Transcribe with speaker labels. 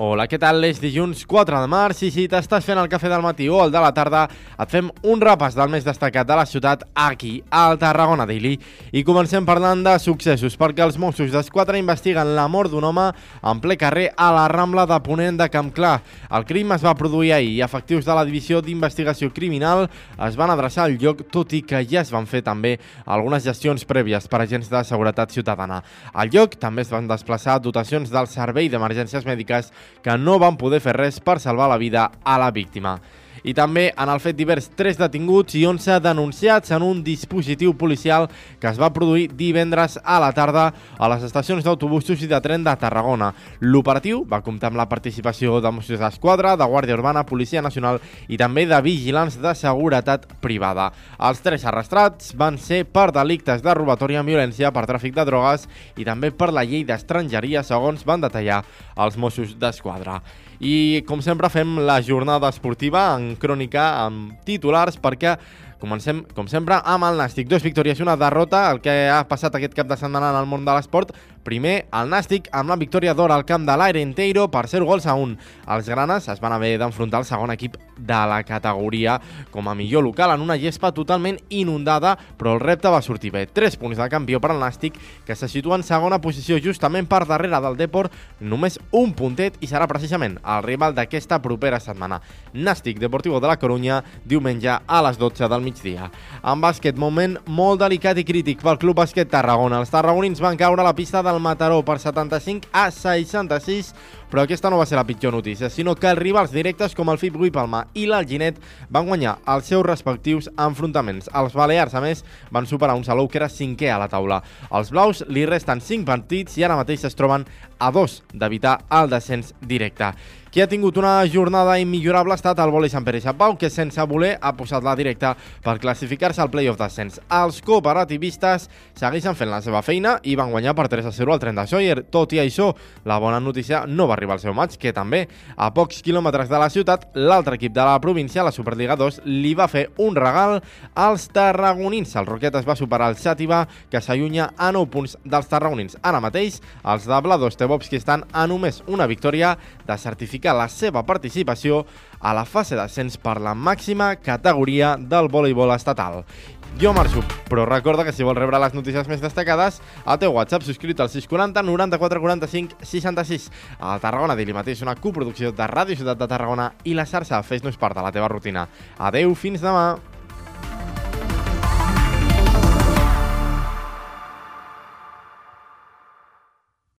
Speaker 1: Hola, què tal? És dilluns 4 de març i si t'estàs fent el cafè del matí o el de la tarda, et fem un repàs del més destacat de la ciutat aquí, al Tarragona Daily. I comencem parlant de successos, perquè els Mossos d'Esquadra investiguen la mort d'un home en ple carrer a la Rambla de Ponent de Campclar. El crim es va produir ahir i efectius de la Divisió d'Investigació Criminal es van adreçar al lloc, tot i que ja es van fer també algunes gestions prèvies per agents de seguretat ciutadana. Al lloc també es van desplaçar dotacions del Servei d'Emergències Mèdiques que no van poder fer res per salvar la vida a la víctima. I també en el fet divers 3 detinguts i 11 denunciats en un dispositiu policial que es va produir divendres a la tarda a les estacions d'autobusos i de tren de Tarragona. L'operatiu va comptar amb la participació de Mossos d'Esquadra, de Guàrdia Urbana, Policia Nacional i també de vigilants de seguretat privada. Els tres arrestats van ser per delictes de robatori amb violència, per tràfic de drogues i també per la llei d'estrangeria, segons van detallar els Mossos d'Esquadra. I, com sempre, fem la jornada esportiva en crònica amb titulars perquè Comencem, com sempre, amb el Nàstic. Dos victòries i una derrota, el que ha passat aquest cap de setmana en el món de l'esport. Primer, el Nàstic, amb la victòria d'or al camp de l'Aire Enteiro per 0 gols a 1. Els granes es van haver d'enfrontar el segon equip de la categoria com a millor local en una gespa totalment inundada, però el repte va sortir bé. 3 punts de campió per al Nàstic, que se situa en segona posició justament per darrere del Deport, només un puntet i serà precisament el rival d'aquesta propera setmana. Nàstic Deportivo de la Corunya, diumenge a les 12 del. En bàsquet, moment molt delicat i crític pel Club Bàsquet Tarragona. Els tarragonins van caure a la pista del Mataró per 75 a 66, però aquesta no va ser la pitjor notícia, sinó que els rivals directes com el FIP Gui Palma i l'Alginet van guanyar els seus respectius enfrontaments. Els Balears, a més, van superar un Salou que era cinquè a la taula. Els blaus li resten 5 partits i ara mateix es troben a dos d'evitar el descens directe. Qui ha tingut una jornada immillorable ha estat el vòlei Sant Pere Pau, que sense voler ha posat la directa per classificar-se al playoff d'ascens. Els cooperativistes segueixen fent la seva feina i van guanyar per 3 a 0 al tren de Sawyer. Tot i això, la bona notícia no va arribar al seu maig, que també, a pocs quilòmetres de la ciutat, l'altre equip de la província, la Superliga 2, li va fer un regal als tarragonins. El Roquet es va superar el Xàtiva, que s'allunya a 9 punts dels tarragonins. Ara mateix, els de Blados Tebovski estan a només una victòria de certificar la seva participació a la fase d'ascens per la màxima categoria del voleibol estatal. Jo marxo, però recorda que si vols rebre les notícies més destacades, al teu WhatsApp subscrit al 640 94 45 66. A Tarragona Daily mateix una coproducció de Ràdio Ciutat de Tarragona i la xarxa Fes-nos part de la teva rutina. Adeu, fins demà!